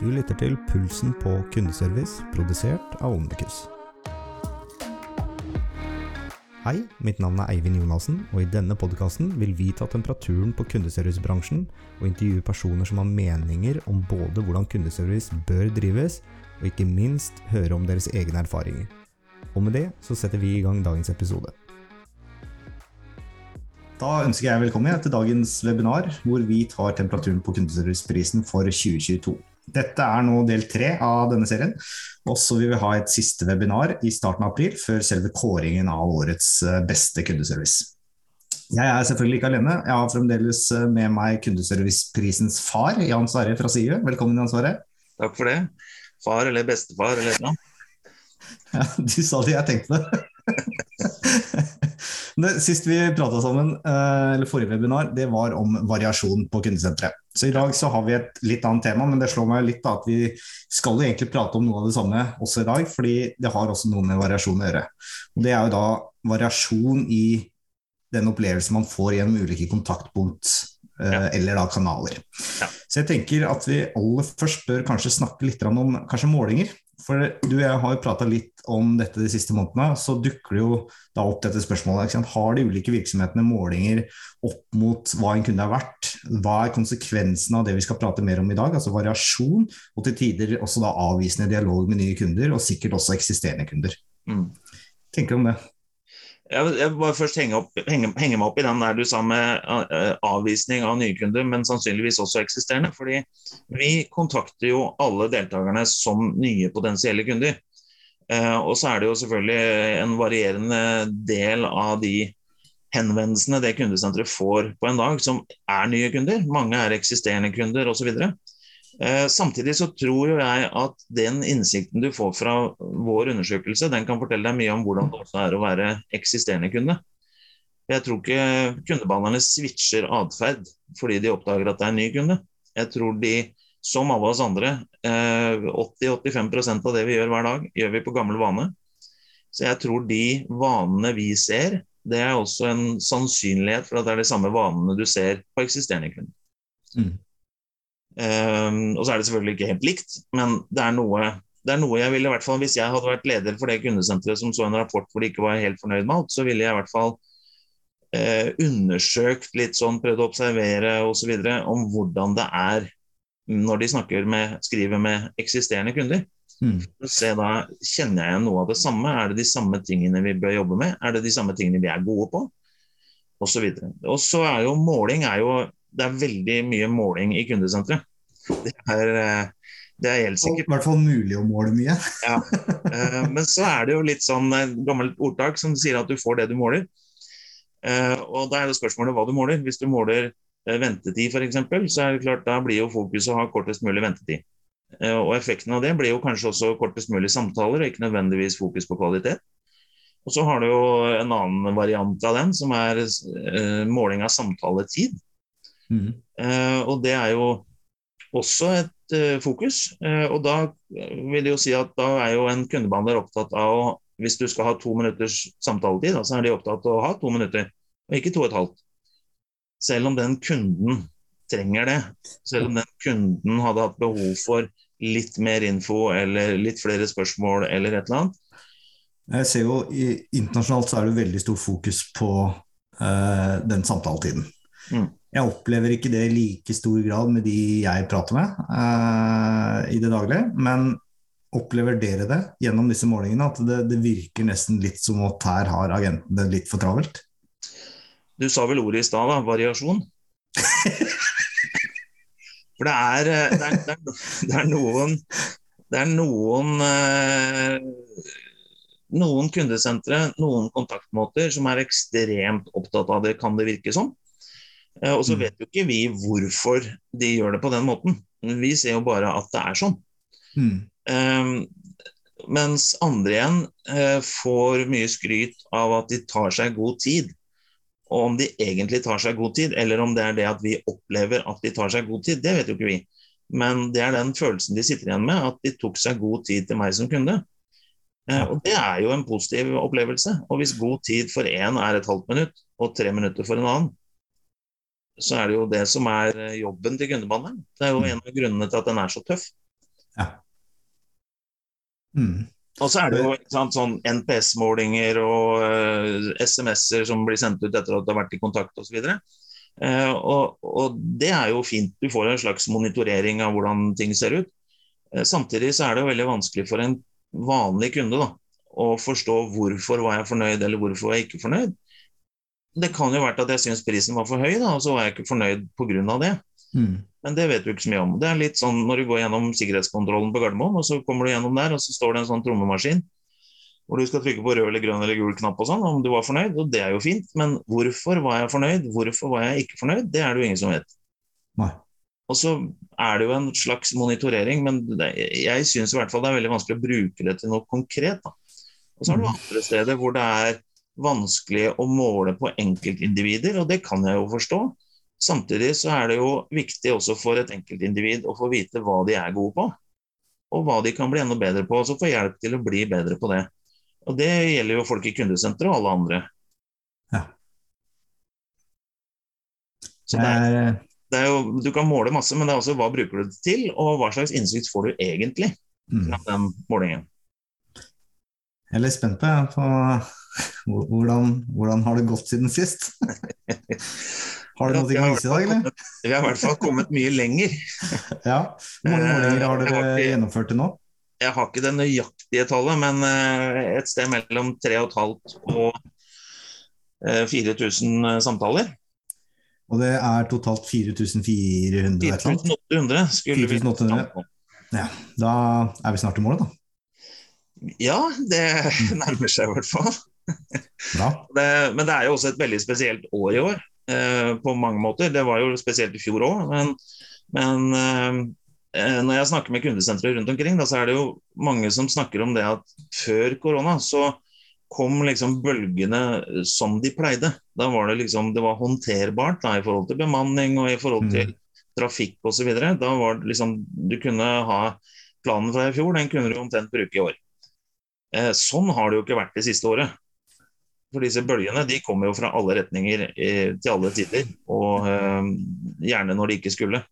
Du lytter til Pulsen på kundeservice, produsert av Omnikus. Hei, mitt navn er Eivind Jonassen, og i denne podkasten vil vi ta temperaturen på kundeservicebransjen og intervjue personer som har meninger om både hvordan kundeservice bør drives, og ikke minst høre om deres egne erfaringer. Og med det så setter vi i gang dagens episode. Da ønsker jeg velkommen til dagens webinar, hvor vi tar temperaturen på kundeserviceprisen for 2022. Dette er nå del tre av denne serien, og så vil vi ha et siste webinar i starten av april, før selve kåringen av årets eh, beste kundeservice. Jeg er selvfølgelig ikke alene, jeg har fremdeles eh, med meg kundeserviceprisens far, Jan Sverre fra SIU. Velkommen, Jan Sverre. Takk for det. Far eller bestefar eller noe. Ja, du sa det, jeg tenkte det. Sist vi prata sammen, eh, eller forrige webinar, det var om variasjon på kundesenteret. Så i dag så har vi et litt annet tema, men det slår meg litt da at vi skal jo egentlig prate om noe av det samme også i dag, fordi det har også noe med variasjon å gjøre. Og Det er jo da variasjon i den opplevelsen man får gjennom ulike kontaktpunkt eh, ja. eller da kanaler. Ja. Så jeg tenker at vi aller først bør kanskje snakke litt om kanskje målinger. For du og jeg har prata litt om dette de siste månedene. Så dukker det jo da opp dette spørsmålet. Har de ulike virksomhetene målinger opp mot hva en kunde er verdt? Hva er konsekvensen av det vi skal prate mer om i dag? Altså variasjon, og til tider også da avvisende dialog med nye kunder, og sikkert også eksisterende kunder. Mm. Tenker du om det? Jeg vil bare først henge, opp, henge, henge, meg opp i den der du sa med uh, avvisning av nye kunder, men sannsynligvis også eksisterende. fordi vi kontakter jo alle deltakerne som nye potensielle kunder. Uh, og så er det jo selvfølgelig en varierende del av de henvendelsene det kundesenteret får på en dag, som er nye kunder. Mange er eksisterende kunder osv. Eh, samtidig så tror jeg at den innsikten du får fra vår undersøkelse, den kan fortelle deg mye om hvordan det også er å være eksisterende kunde. Jeg tror ikke kundebehandlerne switcher atferd fordi de oppdager at det er en ny kunde. Jeg tror de, som alle oss andre, 80-85 eh, av det vi gjør hver dag, gjør vi på gammel vane. Så jeg tror de vanene vi ser, det er også en sannsynlighet for at det er de samme vanene du ser på eksisterende kunder. Mm. Um, og så er det selvfølgelig ikke helt likt, men det er noe det er noe jeg ville i hvert fall, Hvis jeg hadde vært leder for det kundesenteret som så en rapport hvor de ikke var helt fornøyd med alt, så ville jeg i hvert fall uh, undersøkt litt sånn, prøvd å observere osv. om hvordan det er når de snakker med, skriver med eksisterende kunder. Mm. Se da, Kjenner jeg igjen noe av det samme? Er det de samme tingene vi bør jobbe med? Er det de samme tingene vi er gode på? Og så, videre. og så er jo måling er jo det er veldig mye måling i kundesenteret. Det er, eh, det er helt sikkert. I hvert fall mulig å måle mye. ja. Eh, men så er det jo litt sånn eh, gammelt ordtak som sier at du får det du måler. Og da er det spørsmålet hva du måler. Hvis du måler ventetid f.eks., så er det klart da blir jo fokuset å ha kortest mulig ventetid. Og effekten av det blir jo kanskje også kortest mulig samtaler, og ikke nødvendigvis fokus på kvalitet. Og så har du jo en annen variant av den, som er måling av samtaletid. Mm. Og det er jo også et uh, fokus. Uh, og da vil det jo si at da er jo en kundebehandler opptatt av å Hvis du skal ha to minutters samtaletid, så er de opptatt av å ha to minutter, og ikke to og et halvt. Selv om den kunden trenger det. Selv om den kunden hadde hatt behov for litt mer info eller litt flere spørsmål eller et eller annet. Jeg ser jo Internasjonalt så er det veldig stor fokus på uh, den samtaletiden. Mm. Jeg opplever ikke det i like stor grad med de jeg prater med uh, i det daglige. Men opplever dere det gjennom disse målingene, at det, det virker nesten litt som at her har agentene litt for travelt? Du sa vel ordet i stad, da. Variasjon. For det er, eh, det er, det er, det er noen Det er noen uh, noen kundesentre, noen kontaktmåter som er ekstremt opptatt av det, kan det virke som. Eh, og så mm. vet jo ikke vi hvorfor de gjør det på den måten. Vi ser jo bare at det er sånn. Mm. Um, mens andre igjen uh, får mye skryt av at de tar seg god tid. Og om de egentlig tar seg god tid, eller om det er det at vi opplever at de tar seg god tid, det vet jo ikke vi. Men det er den følelsen de sitter igjen med, at de tok seg god tid til meg som kunde. Uh, og det er jo en positiv opplevelse. Og hvis god tid for én er et halvt minutt, og tre minutter for en annen, så er det jo det som er eh, jobben til kundebehandleren. Det er jo mm. en av grunnene til at den er så tøff. Ja. Mm. Og så er det jo sant, sånn NPS-målinger og uh, SMS-er som blir sendt ut etter at du har vært i kontakt osv. Uh, og, og det er jo fint. Du får en slags monitorering av hvordan ting ser ut. Uh, samtidig så er det jo veldig vanskelig for en vanlig kunde da, å forstå hvorfor var jeg fornøyd eller hvorfor var jeg ikke fornøyd. Det kan jo vært at jeg syns prisen var for høy, da, og så var jeg ikke fornøyd pga. det. Mm. Men det vet du ikke så mye om. Det er litt sånn når du går gjennom sikkerhetskontrollen på Gardermoen, og så kommer du gjennom der, og så står det en sånn trommemaskin hvor du skal trykke på rød eller grønn eller gul knapp og sånn, om du var fornøyd. Og det er jo fint, men hvorfor var jeg fornøyd, hvorfor var jeg ikke fornøyd, det er det jo ingen som vet. Nei. Og så er det jo en slags monitorering, men det, jeg syns i hvert fall det er veldig vanskelig å bruke det til noe konkret. Da. Og så er det mm. andre steder hvor det er vanskelig å måle på enkeltindivider, og det kan jeg jo forstå. Samtidig så er det jo viktig også for et enkeltindivid å få vite hva de er gode på, og hva de kan bli enda bedre på, og så få hjelp til å bli bedre på det. Og Det gjelder jo folk i kundesenteret og alle andre. Ja. Så det er, det er, jo, Du kan måle masse, men det er også hva bruker du det til, og hva slags innsikt får du egentlig fra mm. den målingen. Jeg er litt spent på, hvordan, hvordan har det gått siden sist? Har du noe å vise i dag, eller? Vi har i hvert fall kommet mye lenger. ja. Hvor mange målinger har dere ikke, gjennomført til nå? Jeg har ikke det nøyaktige tallet, men eh, et sted mellom 3500 og 4000 eh, samtaler. Og det er totalt 4400? 4800 skulle 4800. vi Ja, Da er vi snart i mål, da. Ja, det nærmer seg i hvert fall. Det, men det er jo også et veldig spesielt år i år. Eh, på mange måter. Det var jo spesielt i fjor òg. Men, men eh, eh, når jeg snakker med kundesentre rundt omkring, da, så er det jo mange som snakker om det at før korona så kom liksom bølgene som de pleide. Da var det liksom det var håndterbart da, i forhold til bemanning og i forhold til mm. trafikk osv. Da var det liksom Du kunne ha planen fra i fjor, den kunne du omtrent bruke i år. Eh, sånn har det jo ikke vært det siste året. For disse bølgene de kommer jo fra alle retninger eh, til alle tider, og eh, gjerne når de ikke skulle.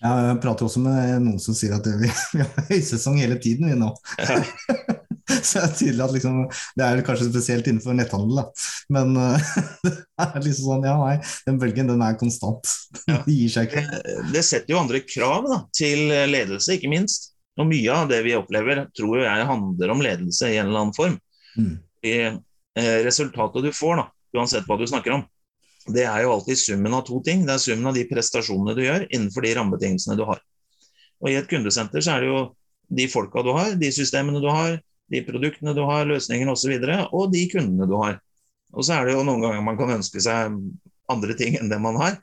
Ja, jeg prater også med noen som sier at vi, vi har høysesong hele tiden, vi nå. Ja. Så det er tydelig at liksom, Det er kanskje spesielt innenfor netthandel, da. Men uh, det er liksom sånn, ja nei, den bølgen den er konstant. Ja. Det gir seg ikke. Det, det, setter jo andre krav da, til ledelse, ikke minst. Og mye av det vi opplever, tror jeg handler om ledelse i en eller annen form. Mm. I, Eh, resultatet du får, da, uansett hva du snakker om, det er jo alltid summen av to ting. Det er summen av de prestasjonene du gjør innenfor de rammebetingelsene du har. Og I et kundesenter så er det jo de folka du har, de systemene du har, de produktene du har, løsningene osv., og, så og de kundene du har. Og så er det jo noen ganger man kan ønske seg andre ting enn det man har,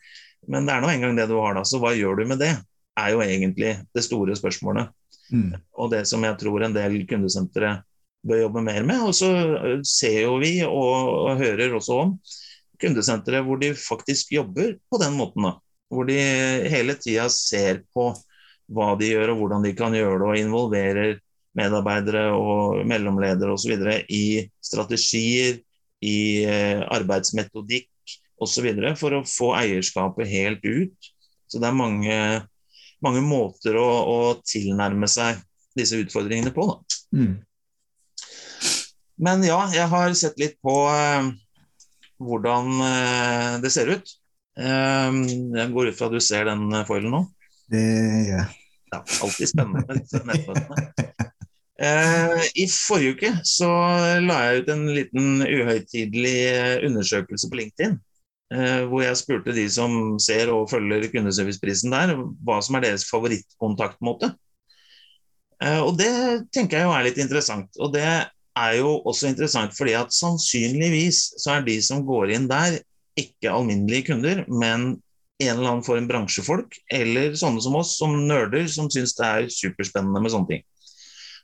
men det er nå engang det du har, da. Så hva gjør du med det? er jo egentlig det store spørsmålet. Mm. Og det som jeg tror en del kundesentre bør jobbe mer med. Og så eh, ser jo vi og, og hører også om kundesentre hvor de faktisk jobber på den måten. da. Hvor de hele tida ser på hva de gjør og hvordan de kan gjøre det, og involverer medarbeidere og mellomledere osv. i strategier, i eh, arbeidsmetodikk osv. for å få eierskapet helt ut. Så det er mange, mange måter å, å tilnærme seg disse utfordringene på. Mm. Men ja, jeg har sett litt på eh, hvordan eh, det ser ut. Eh, jeg går ut fra at du ser den foilen nå? Det gjør jeg. Ja, alltid spennende med disse nettmøtene. I forrige uke så la jeg ut en liten uhøytidelig undersøkelse på LinkedIn. Hvor jeg spurte de som ser og følger kundeserviceprisen der, hva som er deres favorittkontaktmåte. Og det tenker jeg jo er litt interessant. Og det er jo også interessant fordi at sannsynligvis så er de som går inn der, ikke alminnelige kunder, men en eller annen form bransjefolk, eller sånne som oss, som nerder, som syns det er superspennende med sånne ting.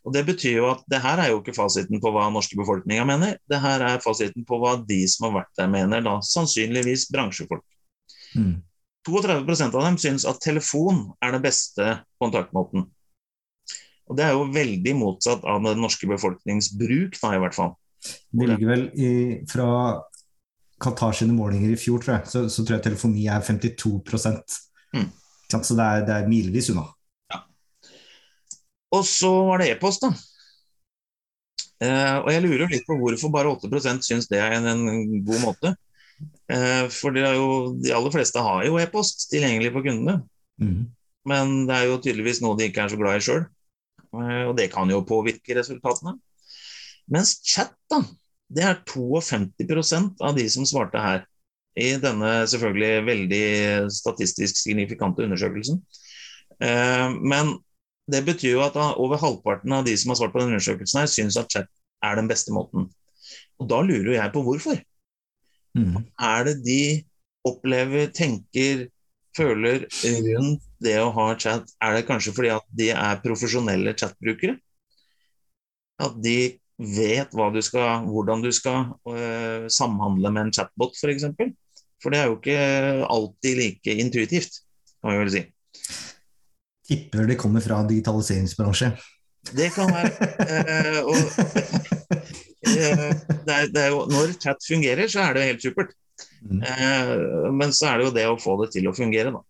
Og Det betyr jo at det her er jo ikke fasiten på hva norske befolkninga mener, det her er fasiten på hva de som har vært der mener, da sannsynligvis bransjefolk. Mm. 32% av dem syns at telefon er den beste kontaktmåten. Og Det er jo veldig motsatt av den norske befolknings bruk, da, i hvert fall. Det ligger vel i, fra Qatar sine målinger i fjor, tror jeg, så, så tror jeg telefoni er 52 mm. Så det er, det er milevis unna. Og så var det e-post, da. Uh, og jeg lurer litt på hvorfor bare 8% syns det er en, en god måte. Uh, for jo, de aller fleste har jo e-post tilgjengelig for kundene. Mm. Men det er jo tydeligvis noe de ikke er så glad i sjøl. Uh, og det kan jo påvirke resultatene. Mens chat, da, det er 52% av de som svarte her. I denne selvfølgelig veldig statistisk signifikante undersøkelsen. Eh, men det betyr jo at over halvparten av de som har svart på denne undersøkelsen, her, syns at chat er den beste måten. Og da lurer jeg på hvorfor. Mm. Er det de opplever, tenker, føler rundt det å ha chat? Er det kanskje fordi at de er profesjonelle chatbrukere? At de vet du skal, hvordan du skal øh, samhandle med en chatbot, f.eks. For, for det er jo ikke alltid like intuitivt, kan vi vel si. Tipper det kommer fra digitaliseringsbransje. Det kan være. Eh, og Eh, det er, det er jo, når chat fungerer, så er det jo helt supert. Mm. Eh, men så er det jo det å få det til å fungere, da.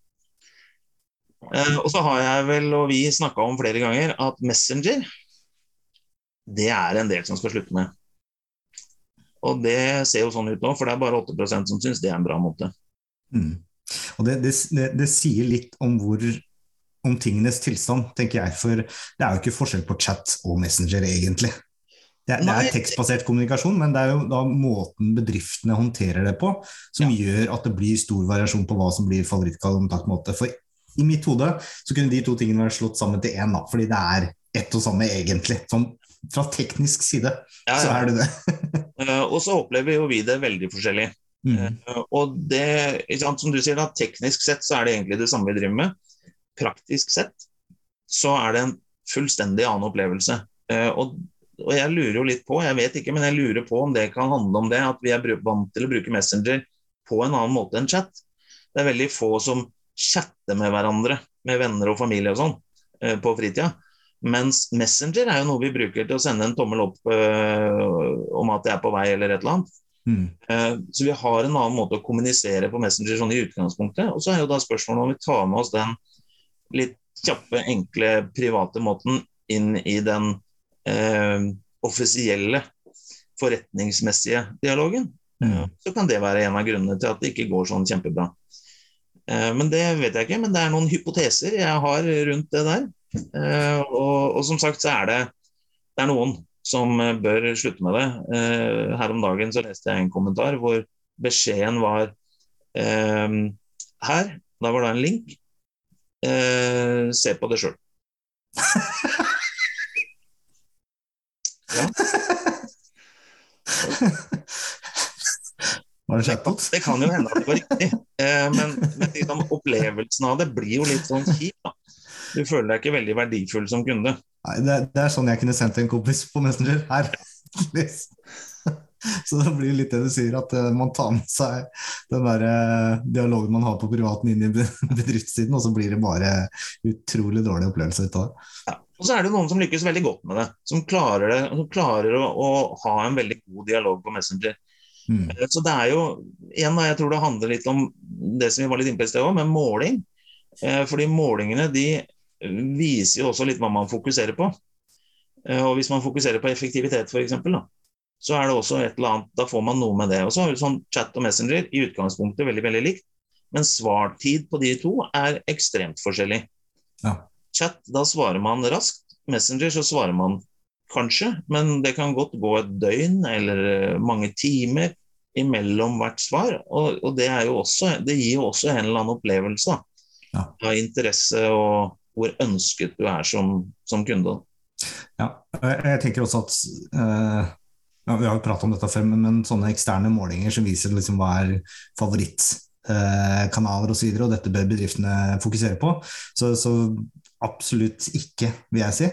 Eh, og så har jeg vel, og vi snakka om flere ganger, at Messenger det er en del som skal slutte med. Og det ser jo sånn ut nå, for det er bare 8% som syns det er en bra måte. Mm. Og det, det, det, det, sier litt om hvor om tingenes tilstand, tenker jeg. For det er jo ikke forskjell på chat og Messenger, egentlig. Det er, det er, tekstbasert kommunikasjon, men det er jo da måten bedriftene håndterer det på, som ja. gjør at det blir stor variasjon på hva som blir favorittkontaktmåte. For i mitt hode så kunne de to tingene vært slått sammen til én, fordi det er ett og samme egentlig. Sånn fra teknisk side ja, ja. så er det det. uh, og så opplever jo vi det veldig forskjellig. Mm. Uh, og det, sant, som du sier da, teknisk sett så er det egentlig det samme vi driver med. Praktisk sett så er det en fullstendig annen opplevelse. Uh, og og jeg lurer jo litt på, jeg vet ikke, men jeg lurer på om det kan handle om det, at vi er vant til å bruke Messenger på en annen måte enn chat. Det er veldig få som chatter med hverandre, med venner og familie og sånn, eh, på fritida. Mens Messenger er jo noe vi bruker til å sende en tommel opp uh, om at det er på vei eller et eller annet. Mm. Uh, så vi har en annen måte å kommunisere på Messenger sånn i utgangspunktet. Og så er jo da spørsmålet om vi tar med oss den litt kjappe, enkle, private måten inn i den eh, offisielle, forretningsmessige dialogen, mm. så kan det være en av grunnene til at det ikke går sånn kjempebra. Eh, men det vet jeg ikke, men det er noen hypoteser jeg har rundt det der. Eh, og, og, som sagt så er det, det er noen som bør slutte med det. Eh, her om dagen så leste jeg en kommentar hvor beskjeden var eh, her. Da var det en link. Eh, se på det sjøl. Ja. Var det? Det kan jo hende at det var riktig. Eh, men, men liksom, opplevelsen av det blir jo litt sånn kjip. Du føler deg ikke veldig verdifull som kunde. Nei, det, det, er sånn jeg kunne sendt en kompis på Messenger. Her. Så det blir litt det du sier, at uh, man tar med seg den der uh, dialogen man har på privaten inn i bedriftssiden, og så blir det bare utrolig dårlig opplevelse ut av det. Ja. Og så er det noen som lykkes veldig godt med det. Som klarer, det, som klarer å, å, ha en veldig god dialog på Messenger. Mm. Eh, så det er jo igjen, Jeg tror det handler litt om det som vi var litt inne på i sted òg, med måling. Eh, fordi målingene de viser jo også litt hva man fokuserer på. Eh, og hvis man fokuserer på effektivitet f.eks., så er det også et eller annet, da får man noe med det. Og så har vi sånn Chat og Messenger i utgangspunktet veldig veldig likt, men svartid på de to er ekstremt forskjellig. Ja. Chat, da svarer man raskt. Messenger så svarer man kanskje, men det kan godt gå et døgn eller eh, mange timer imellom hvert svar. Og, og det, også, det, gir jo også en eller annen opplevelse ja. av interesse og hvor ønsket du er som, som kunde. Ja, jeg tenker også at uh, ja, Vi har jo pratet om dette før, men, men, sånne eksterne målinger som viser liksom hva er favorittkanaler eh, osv., og, og dette bør bedriftene fokusere på. Så, så Absolutt ikke, vil jeg si.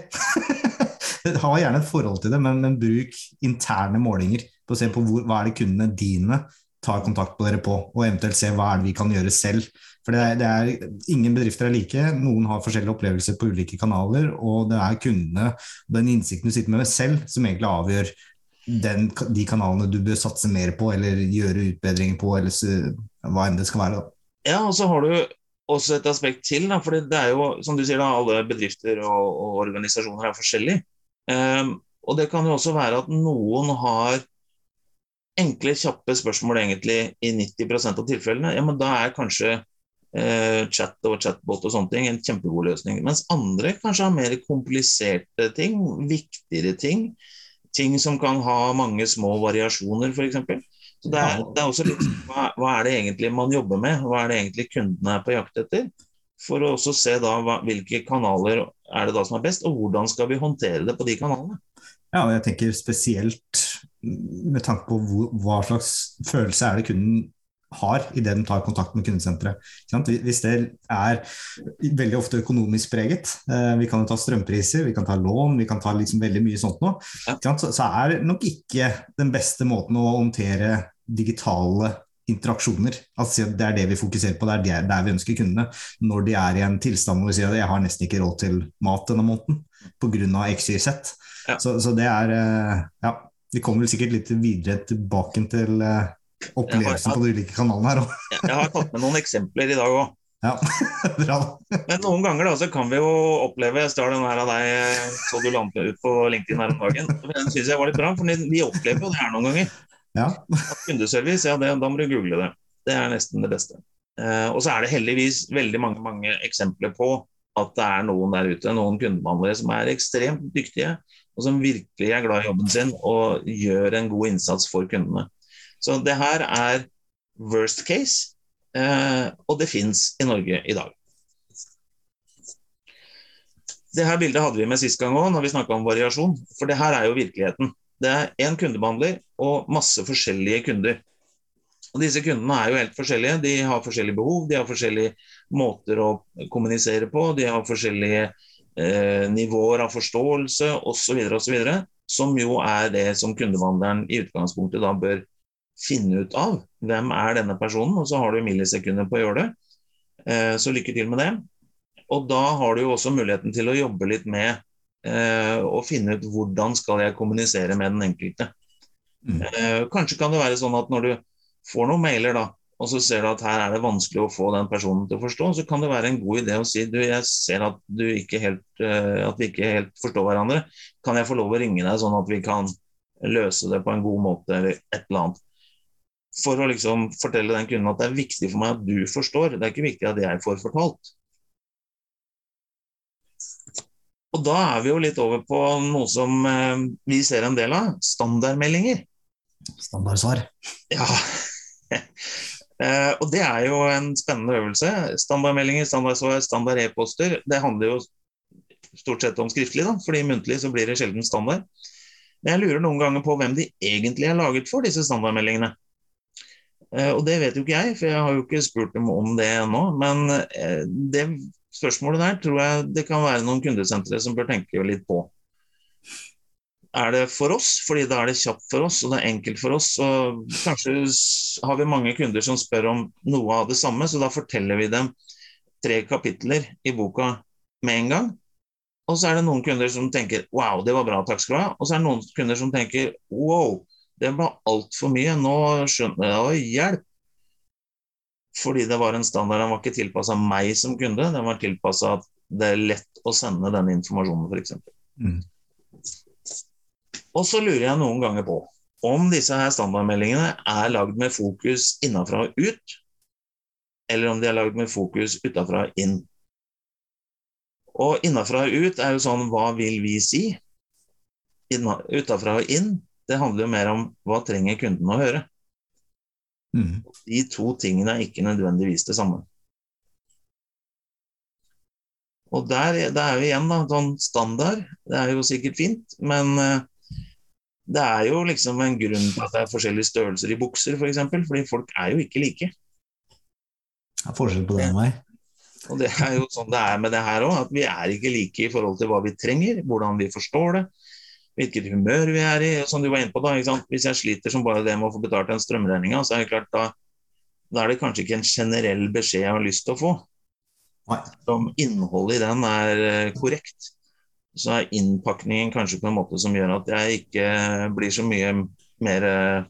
ha gjerne et forhold til det, men, men, bruk interne målinger på å se på hvor, hva er det kundene dine tar kontakt på dere på, og eventuelt se hva er det vi kan gjøre selv. For det er, det er, Ingen bedrifter er like, noen har forskjellige opplevelser på ulike kanaler, og det er kundene, den innsikten du sitter med selv, som egentlig avgjør den, de kanalene du bør satse mer på, eller gjøre utbedringer på, eller hva enn det skal være. Da. Ja, og så har du også et aspekt til. Da, fordi det er jo, som du sier, da, alle bedrifter og, og organisasjoner er forskjellige. Um, og det kan jo også være at noen har enkle, kjappe spørsmål egentlig i 90% av tilfellene. Ja, men da er kanskje uh, chat og chatbot og sånne ting en kjempegod løsning. Mens andre kanskje har mer kompliserte ting, viktigere ting. Ting som kan ha mange små variasjoner, f.eks. Så det er, det er også litt hva, hva, er det egentlig man jobber med? Hva er det egentlig kundene er på jakt etter? For å også se da hva, hvilke kanaler er det da som er best, og hvordan skal vi håndtere det på de kanalene. Ja, og jeg tenker spesielt med tanke på hvor, hva slags følelse er det kunden har idet de tar kontakt med kundesenteret. Hvis det er veldig ofte økonomisk preget, eh, vi kan jo ta strømpriser, vi kan ta lån, vi kan ta liksom veldig mye sånt nå, så er det nok ikke den beste måten å håndtere digitale interaksjoner. Altså, det er det vi fokuserer på, det er der vi ønsker kundene. Når de er i en tilstand hvor vi sier at jeg har nesten ikke råd til mat denne måneden pga. XYZ. Ja. Så, så, det er eh, Ja, vi kommer vel sikkert litt videre tilbake til eh, opplevelsen på de ulike kanalene her òg. jeg har tatt med noen eksempler i dag òg. Ja, bra. Men noen ganger da, så kan vi jo oppleve Jeg stjal den her av deg så du landet ut på LinkedIn her om dagen. Den syns jeg var litt bra, for vi opplever jo det her noen ganger. Ja. Kundeservice, ja, det, da må du google det. Det er nesten det beste. Eh, og så er det heldigvis veldig mange, mange eksempler på at det er noen der ute, noen kundebehandlere som er ekstremt dyktige, og som virkelig er glad i jobben sin og gjør en god innsats for kundene. Så det her er worst case, eh, og det fins i Norge i dag. Det her bildet hadde vi med sist gang òg, når vi snakka om variasjon. For det her er jo virkeligheten. Det er én kundebehandler og masse forskjellige kunder. Og Disse kundene er jo helt forskjellige. De har forskjellige behov, de har forskjellige måter å kommunisere på, de har forskjellige eh, nivåer av forståelse osv. osv. Som jo er det som kundebehandleren i utgangspunktet da bør finne ut av. Hvem er denne personen? Og så har du millisekunder på å gjøre det. Eh, så lykke til med det. Og da har du jo også muligheten til å jobbe litt med eh, å finne ut hvordan skal jeg kommunisere med den enkelte. Mm. Eh, kanskje kan det være sånn at når du får noen mailer, da, og så ser du at her er det vanskelig å få den personen til å forstå, så kan det være en god idé å si du, jeg ser at, helt, at vi ikke helt forstår hverandre. Kan jeg få lov å ringe deg sånn at vi kan løse det på en god måte, eller et eller annet for å liksom fortelle den kunden at det er viktig for meg at du forstår. Det er ikke viktig at jeg får fortalt. Og Da er vi jo litt over på noe som eh, vi ser en del av. Standardmeldinger. Standardsvar. Ja. eh, og det er jo en spennende øvelse. Standardmeldinger, standardsvar, standard e-poster. Det handler jo stort sett om skriftlig, da, fordi muntlig så blir det sjelden standard. Men jeg lurer noen ganger på hvem de egentlig er laget for, disse standardmeldingene. Eh, og det vet jo ikke jeg, for jeg har jo ikke spurt dem om det ennå. Men eh, det spørsmålet der tror jeg det kan være noen kundesentre som bør tenke litt på. Er det for oss, fordi da er det kjapt for oss og det er enkelt for oss. Og kanskje har vi mange kunder som spør om noe av det samme, så da forteller vi dem tre kapitler i boka med en gang. Og så er det noen kunder som tenker wow, det var bra, takk skal du ha. Og så er det noen kunder som tenker wow, det ble altfor mye. Nå skjønner jeg Oi, hjelp! Fordi det var en standard. Den var ikke tilpassa meg som kunde, den var tilpassa at det er lett å sende den informasjonen, f.eks. Mm. Og så lurer jeg noen ganger på om disse her standardmeldingene er lagd med fokus innafra og ut, eller om de er lagd med fokus utafra og inn. Og innafra og ut er jo sånn hva vil vi si? Utafra og inn det handler jo mer om hva trenger kunden å høre. Mm. De to tingene er ikke nødvendigvis det samme. Og der, der er jo igjen da, sånn standard. Det er jo sikkert fint, men uh, det er jo liksom en grunn til at det er forskjellige størrelser i bukser, f.eks. For eksempel, fordi folk er jo ikke like. Det er forskjell på det og meg. Og det er jo sånn det er med det her òg, at vi er ikke like i forhold til hva vi trenger, hvordan vi forstår det, hvilket humør vi er i. som du var inne på da, Hvis jeg sliter som bare det med å få betalt den strømregninga, så er det klart da, da er det kanskje ikke en generell beskjed jeg har lyst til å få. Om innholdet i den er eh, korrekt, så er innpakningen kanskje på en måte som gjør at jeg ikke blir så mye mer eh,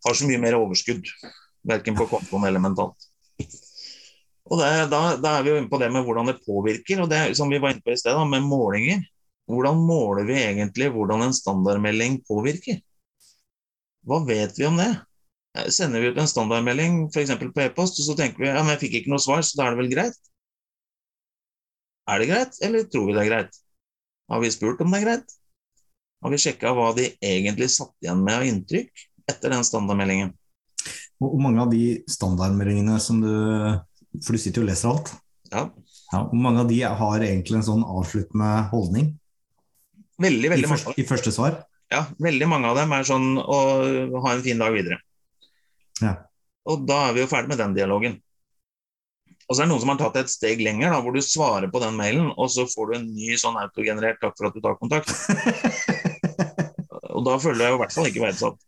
Har så mye mer overskudd. Verken på kontoen eller mentalt. Og det, da, da, er vi jo inne på det med hvordan det påvirker, og det som vi var inne på i sted, da, med målinger. Hvordan måler vi egentlig hvordan en standardmelding påvirker? Hva vet vi om det? Sender vi ut en standardmelding f.eks. på e-post, og så tenker vi ja, men jeg fikk ikke noe svar, så da er det vel greit? Er det greit, eller tror vi det er greit? Har vi spurt om det er greit? Har vi sjekka hva de egentlig satt igjen med av inntrykk etter den standardmeldingen? Hvor mange av de standardmeldingene som du For du sitter jo og leser alt. Ja. ja hvor mange av de har egentlig en sånn avsluttende holdning? Veldig, veldig I, første, I første svar? Ja, veldig mange av dem er sånn å ha en fin dag videre. Ja. Og da er vi jo ferdig med den dialogen. Og så er det noen som har tatt et steg lenger, da, hvor du svarer på den mailen, og så får du en ny sånn autogenerert 'takk for at du tar kontakt'. og da føler jeg i hvert fall ikke verdsatt.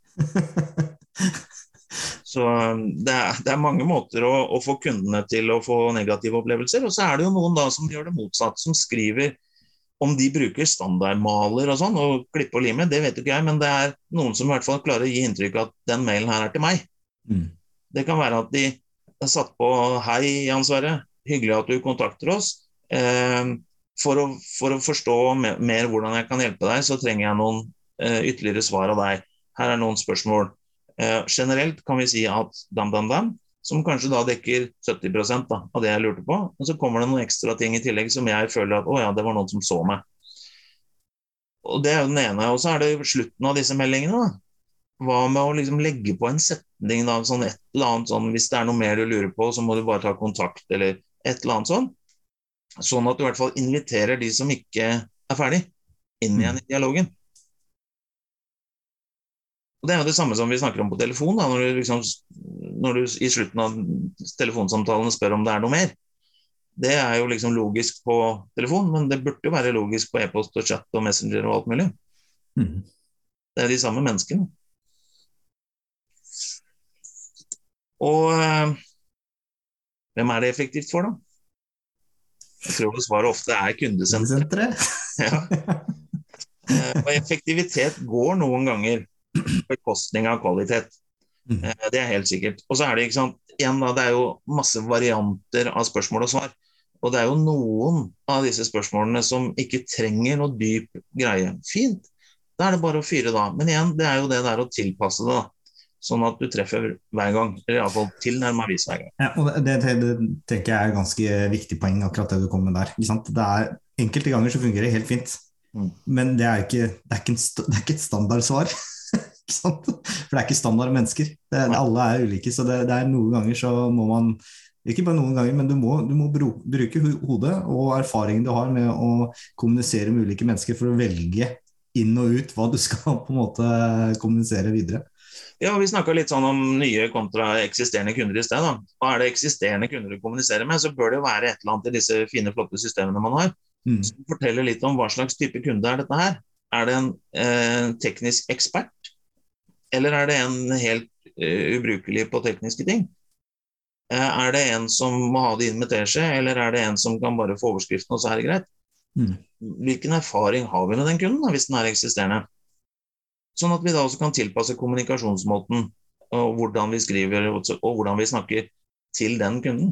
Så um, det er, det er mange måter å, å, få kundene til å få negative opplevelser. Og så er det jo noen da som gjør det motsatt, som skriver om de bruker standardmaler og sånn, og klippe og lime, det vet jo ikke jeg, men det er noen som i hvert fall klarer å gi inntrykk av at den mailen her er til meg. Mm. Det kan være at de er satt på 'Hei, Jan Sverre. Hyggelig at du kontakter oss'. Eh, for, å, for, å, forstå mer, mer, hvordan jeg kan hjelpe deg, så trenger jeg noen eh, ytterligere svar av deg. Her er noen spørsmål. Eh, generelt kan vi si at dam, dam, dam, som kanskje da dekker 70 da, av det jeg lurte på. Og så kommer det noen ekstra ting i tillegg som jeg føler at å ja, det var noen som så meg. Og Det er jo den ene. Og så er det slutten av disse meldingene. da. Hva med å liksom legge på en setning, da, sånn et eller annet sånn Hvis det er noe mer du lurer på, så må du bare ta kontakt, eller et eller annet sånn. Sånn at du i hvert fall inviterer de som ikke er ferdig, inn igjen i dialogen. Og Det er jo det samme som vi snakker om på telefon. Da, når, du liksom, når du i slutten av telefonsamtalen spør om det er noe mer. Det er jo liksom logisk på telefon, men det burde jo være logisk på e-post og chat og Messenger og alt mulig. Mm. Det er de samme menneskene. Og eh, hvem er det effektivt for, da? Jeg tror svaret ofte er kundesenteret. ja. Eh, og effektivitet går noen ganger på bekostning av kvalitet. Mm. Eh, det er helt sikkert. Og så er det ikke sant, igjen da, det er jo masse varianter av spørsmål og svar. Og det er jo noen av disse spørsmålene som ikke trenger noe dyp greie. Fint, da er det bare å fyre da. Men igjen, det er jo det der å tilpasse det. da sånn at du treffer hver gang. Eller iallfall tilnærma vis hver gang. Ja, og det, det, det, tenker jeg er ganske viktig poeng, akkurat det du kom med der. Det er, enkelte ganger så fungerer det helt fint, mm. men det er, ikke, det, er ikke en, det er ikke et standardsvar. For det er ikke standard mennesker. alle er ulike, så det, er noen ganger så må man ikke bare noen ganger, men du må, du må bruke hodet og erfaringen du har med å kommunisere med ulike mennesker for å velge inn og ut hva du skal på en måte kommunisere videre. Ja, Vi snakka litt sånn om nye kontra eksisterende kunder i sted. da. Hva Er det eksisterende kunder du kommuniserer med, så bør det jo være et eller annet i disse fine, flotte systemene man har. Mm. Som forteller litt om hva slags type kunde er dette her. Er det en eh, teknisk ekspert, eller er det en helt uh, ubrukelig på tekniske ting? Uh, er det en som må ha det inn med teskje, eller er det en som kan bare få overskriften, og så er det greit? Mm. Hvilken erfaring har vi med den kunden, da, hvis den er eksisterende? Sånn at vi da også kan tilpasse kommunikasjonsmåten og hvordan vi skriver og hvordan vi snakker til den kunden.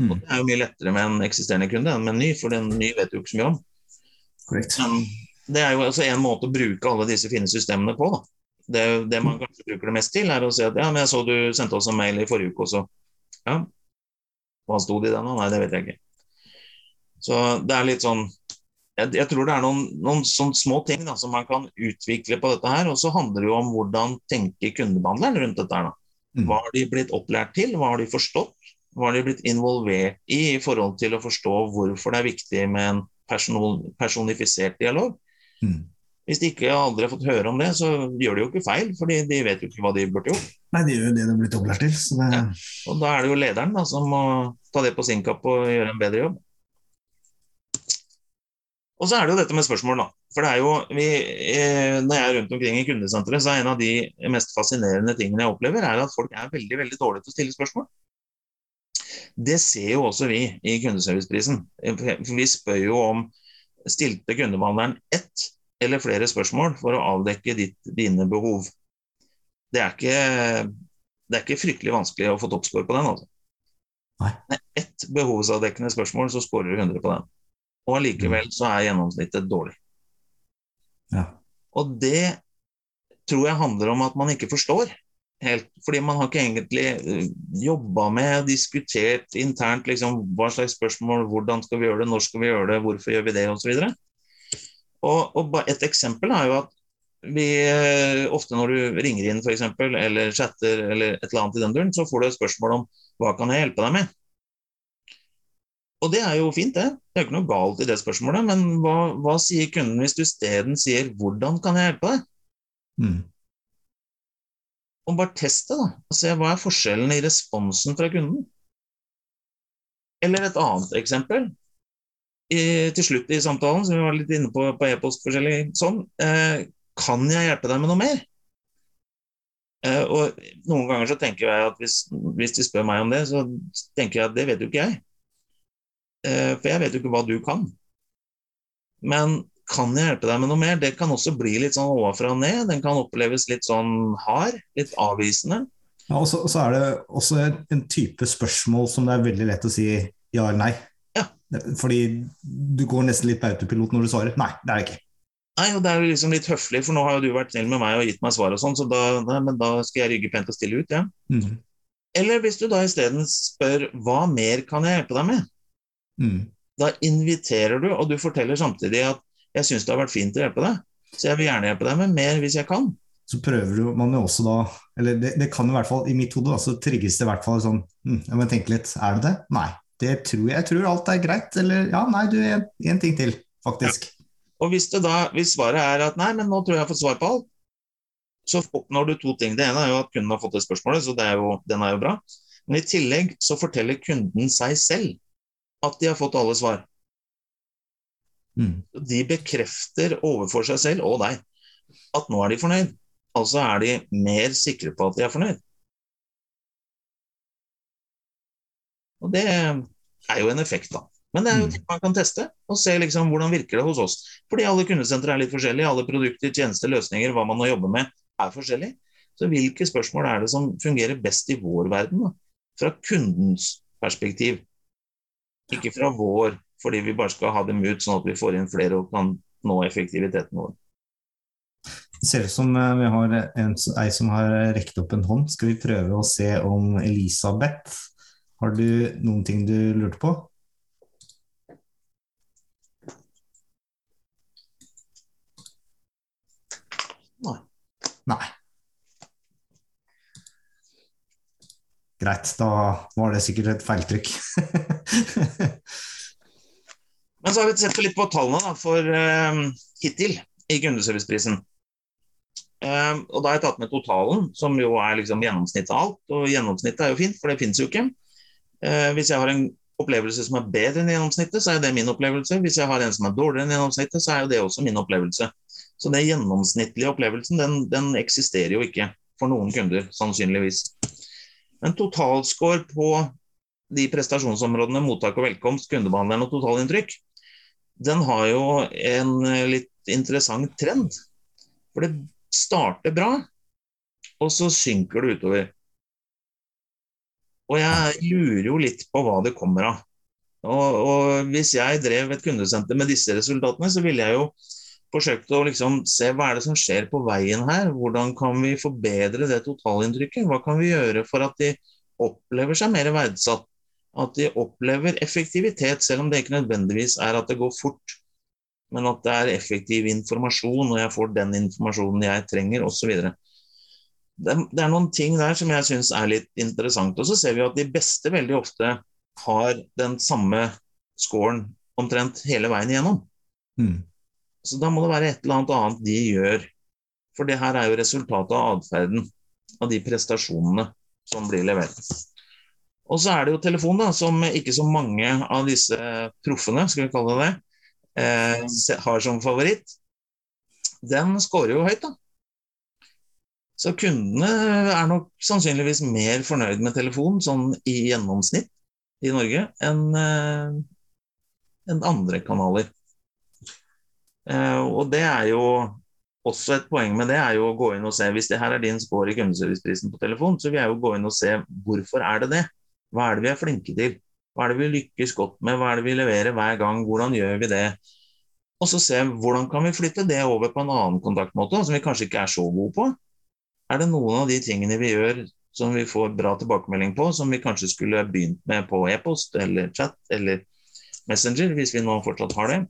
Mm. Det er jo mye lettere med en eksisterende kunde enn med en ny, for den ny vet jo ikke så mye om. Correct. Men det er jo altså en måte å bruke alle disse fine systemene på. da. Det, det, man kanskje bruker det mest til, er å si at ja, men jeg så du sendte oss en mail i forrige uke også. Ja, hva sto det i den? Nei, det vet jeg ikke. Så det er litt sånn jeg, jeg, tror det er noen, noen sånne små ting da, som man kan utvikle på dette her. Og så handler det jo om hvordan tenker kundebehandleren rundt dette. her da. Mm. Hva har de blitt opplært til? Hva har de forstått? Hva har de blitt involvert i i forhold til å forstå hvorfor det er viktig med en person, personifisert dialog? Mm. Hvis de ikke aldri har fått høre om det, så gjør de jo ikke feil, for de vet jo ikke hva de burde gjort. Nei, de gjør jo det de er blitt opplært til. Det... Ja. Og da er det jo lederen da, som må ta det på sin kapp og gjøre en bedre jobb. Og så er det jo dette med spørsmål, da. For det er jo, vi, eh, Når jeg er rundt omkring i kundesenteret, så er en av de mest fascinerende tingene jeg opplever, er at folk er veldig veldig dårlige til å stille spørsmål. Det ser jo også vi i kundeserviceprisen. Vi spør jo om stilte kundebehandleren ett eller flere spørsmål for å avdekke ditt, dine behov. Det er, ikke, det er ikke fryktelig vanskelig å få toppscore på den. altså. Nei. Med ett behovsavdekkende spørsmål, så scorer du 100 på den. Og allikevel så er gjennomsnittet dårlig. Ja. Og det tror jeg handler om at man ikke forstår helt. Fordi man har ikke egentlig uh, jobba med, diskutert internt liksom, hva slags spørsmål, hvordan skal vi gjøre det, når skal vi gjøre det, hvorfor gjør vi det, osv. Og, og, et eksempel er jo at vi uh, ofte når du ringer inn for eksempel, eller chatter eller et eller annet i den duren, så får du et spørsmål om hva kan jeg hjelpe deg med? Og det er jo fint, det. Det er jo ikke noe galt i det spørsmålet. Men hva, hva sier kunden hvis du isteden sier 'hvordan kan jeg hjelpe deg'? Mm. Og bare test det, da. Og se hva er forskjellen i responsen fra kunden. Eller et annet eksempel. I, til slutt i samtalen, som vi var litt inne på på e-post forskjellig sånn, eh, kan jeg hjelpe deg med noe mer? Eh, og noen ganger så tenker jeg at hvis, hvis de spør meg om det, så tenker jeg at det vet jo ikke jeg. Eh, for jeg vet jo ikke hva du kan. Men kan jeg hjelpe deg med noe mer? Det kan også bli litt sånn ovenfra og ned. Den kan oppleves litt sånn hard, litt avvisende. Ja, og så, er det også en type spørsmål som det er veldig lett å si ja eller nei. Fordi du går nesten litt på autopilot når du svarer nei, det er det ikke. Nei, og Det er jo liksom litt høflig, for nå har jo du vært snill med meg og gitt meg svar, og sånn, så da, nei, men da skal jeg rygge pent og stille ut. ja. Mm. Eller hvis du da isteden spør hva mer kan jeg hjelpe deg med? Mm. Da inviterer du, og du forteller samtidig at jeg syns det har vært fint å hjelpe deg, så jeg vil gjerne hjelpe deg med mer hvis jeg kan. Så prøver du, man jo også da Eller det, det kan i hvert fall, i mitt hode, så trigges det i hvert fall sånn hm, Jeg må tenke litt, er det det? Nei. Det tror jeg. Jeg tror alt er greit. Eller ja, nei, du, én en ting til, faktisk. Og hvis, da, hvis svaret er at nei, men nå tror jeg jeg har fått svar på alt, så oppnår du to ting. Det ene er jo at kunden har fått det spørsmålet, så det er jo, den er jo bra. Men i tillegg så forteller kunden seg selv at de har fått alle svar. Mm. De bekrefter overfor seg selv og deg at nå er de fornøyd. Altså er de mer sikre på at de er fornøyd. Og det er jo en effekt, da. Men det er jo Mm. ting man kan teste og se liksom hvordan virker det hos oss. Fordi alle kundesentre er litt forskjellige. Alle produkter, tjenester, løsninger, hva man nå jobber med, er forskjellig. Så hvilke spørsmål er det som fungerer best i vår verden? Da? Fra kundens perspektiv. Ikke fra vår, fordi vi bare skal ha dem ut sånn at vi får inn flere og kan nå effektiviteten vår. Det ser ut som eh, vi har en, ei som har rekt opp en hånd. Skal vi prøve å se om Elisabeth Har du noen ting du lurte på? Nei. Nei. Greit, da var det sikkert et feiltrykk. Men så har vi sett litt på tallene da, for uh, hittil i kundeserviceprisen. Uh, og da har jeg tatt med totalen, som jo er liksom gjennomsnittet av alt. Og gjennomsnittet er jo fint, for det fins jo ikke. Eh, hvis jeg har en opplevelse som er bedre enn gjennomsnittet, så er det min opplevelse. Hvis jeg har en som er dårligere enn gjennomsnittet, så er det også min opplevelse. Så den gjennomsnittlige opplevelsen, den, den eksisterer jo ikke for noen kunder, sannsynligvis. Men totalscore på de prestasjonsområdene mottak og velkomst, kundebehandleren og totalinntrykk, den har jo en litt interessant trend. For det starter bra, og så synker det utover. Og jeg lurer jo litt på hva det kommer av. Og, og hvis jeg drev et kundesenter med disse resultatene, så ville jeg jo forsøkt å liksom se hva er det som skjer på veien her. Hvordan kan vi forbedre det totalinntrykket? Hva kan vi gjøre for at de opplever seg mer verdsatt? At de opplever effektivitet, selv om det ikke nødvendigvis er at det går fort. Men at det er effektiv informasjon, og jeg får den informasjonen jeg trenger, osv. Det, det er noen ting der som jeg syns er litt interessant. Og så ser vi at de beste veldig ofte har den samme scoren omtrent hele veien igjennom. Mm. Så da må det være et eller annet annet de gjør. For det her er jo resultatet av atferden, av de prestasjonene som blir levert. Og så er det jo telefon, da, som ikke så mange av disse proffene, skal vi kalle det eh, har som favoritt. Den scorer jo høyt, da. Så kundene er nok sannsynligvis mer fornøyd med telefon sånn i gjennomsnitt i Norge enn en andre kanaler. Eh, og det er jo også et poeng med det er jo å gå inn og se Hvis det her er din score i kundeserviceprisen på telefon, så vil jeg jo gå inn og se hvorfor er det det. Hva er det vi er flinke til? Hva er det vi lykkes godt med? Hva er det vi leverer hver gang? Hvordan gjør vi det? Og så se hvordan kan vi flytte det over på en annen kontaktmåte som vi kanskje ikke er så gode på. Er det noen av de tingene vi gjør som vi får bra tilbakemelding på, som vi kanskje skulle begynt med på e-post eller chat eller Messenger, hvis vi nå fortsatt har det.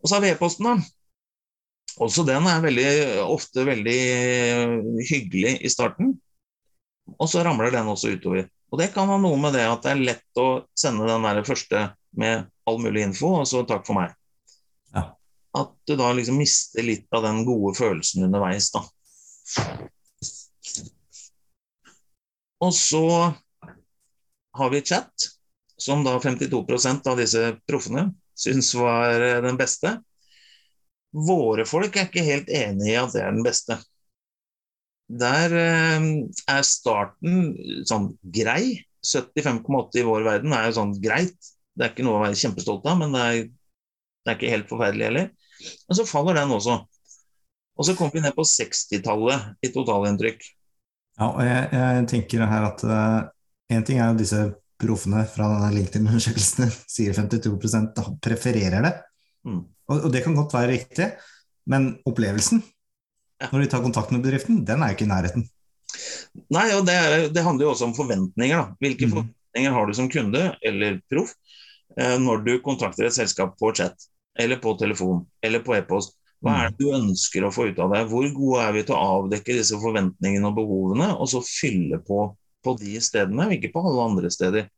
Og så har vi e-posten, da. Også den er veldig, ofte veldig hyggelig i starten, og så ramler den også utover. Og Det kan ha noe med det at det er lett å sende den der første med all mulig info, og så takk for meg. Ja. At du da liksom mister litt av den gode følelsen underveis, da. Og så har vi chat, som da 52% av disse proffene syns var den beste. Våre folk er ikke helt enig i at det er den beste. Der eh, er starten sånn grei. 75,8 i vår verden er jo sånn greit. Det er ikke noe å være kjempestolt av, men det er, det er ikke helt forferdelig heller. Men så faller den også. Og så kom vi ned på 60-tallet i totalinntrykk. Ja, og jeg, jeg tenker her at én uh, ting er jo disse proffene fra denne LinkedIn-undersøkelsen sier 52 da prefererer det. Mm. Og, og, det kan godt være riktig, men opplevelsen ja. når de tar kontakt med bedriften, den er jo ikke i nærheten. Nei, og det, er, det handler jo også om forventninger. Da. Hvilke mm. forventninger har du som kunde eller proff eh, når du kontakter et selskap på chat, eller på telefon, eller på e-post? Hva er mm. det du ønsker å få ut av det? Hvor gode er vi til å avdekke disse forventningene og behovene, og så fylle på på de stedene, og ikke på alle andre steder.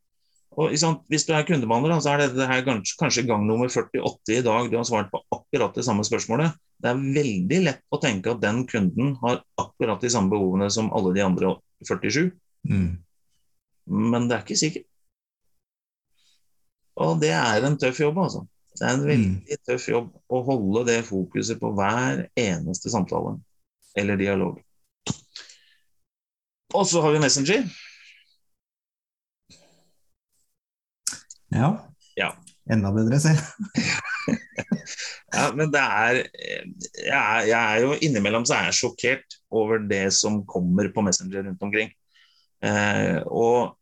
Og, Hvis du er kundebehandler, så er dette her kanskje, kanskje gang nummer 48 i dag du har svart på akkurat det samme spørsmålet. Det er veldig lett å tenke at den kunden har akkurat de samme behovene som alle de andre 47. Mm. Men det er ikke sikkert. Og det er en tøff jobb, altså. Det er en veldig mm. tøff jobb å holde det fokuset på hver eneste samtale eller dialog. Og så har vi Messenger. Ja. ja. Enda bedre, se. ja, men det er jeg, er jeg, er jo innimellom så er jeg sjokkert over det som kommer på Messenger rundt omkring. Eh, og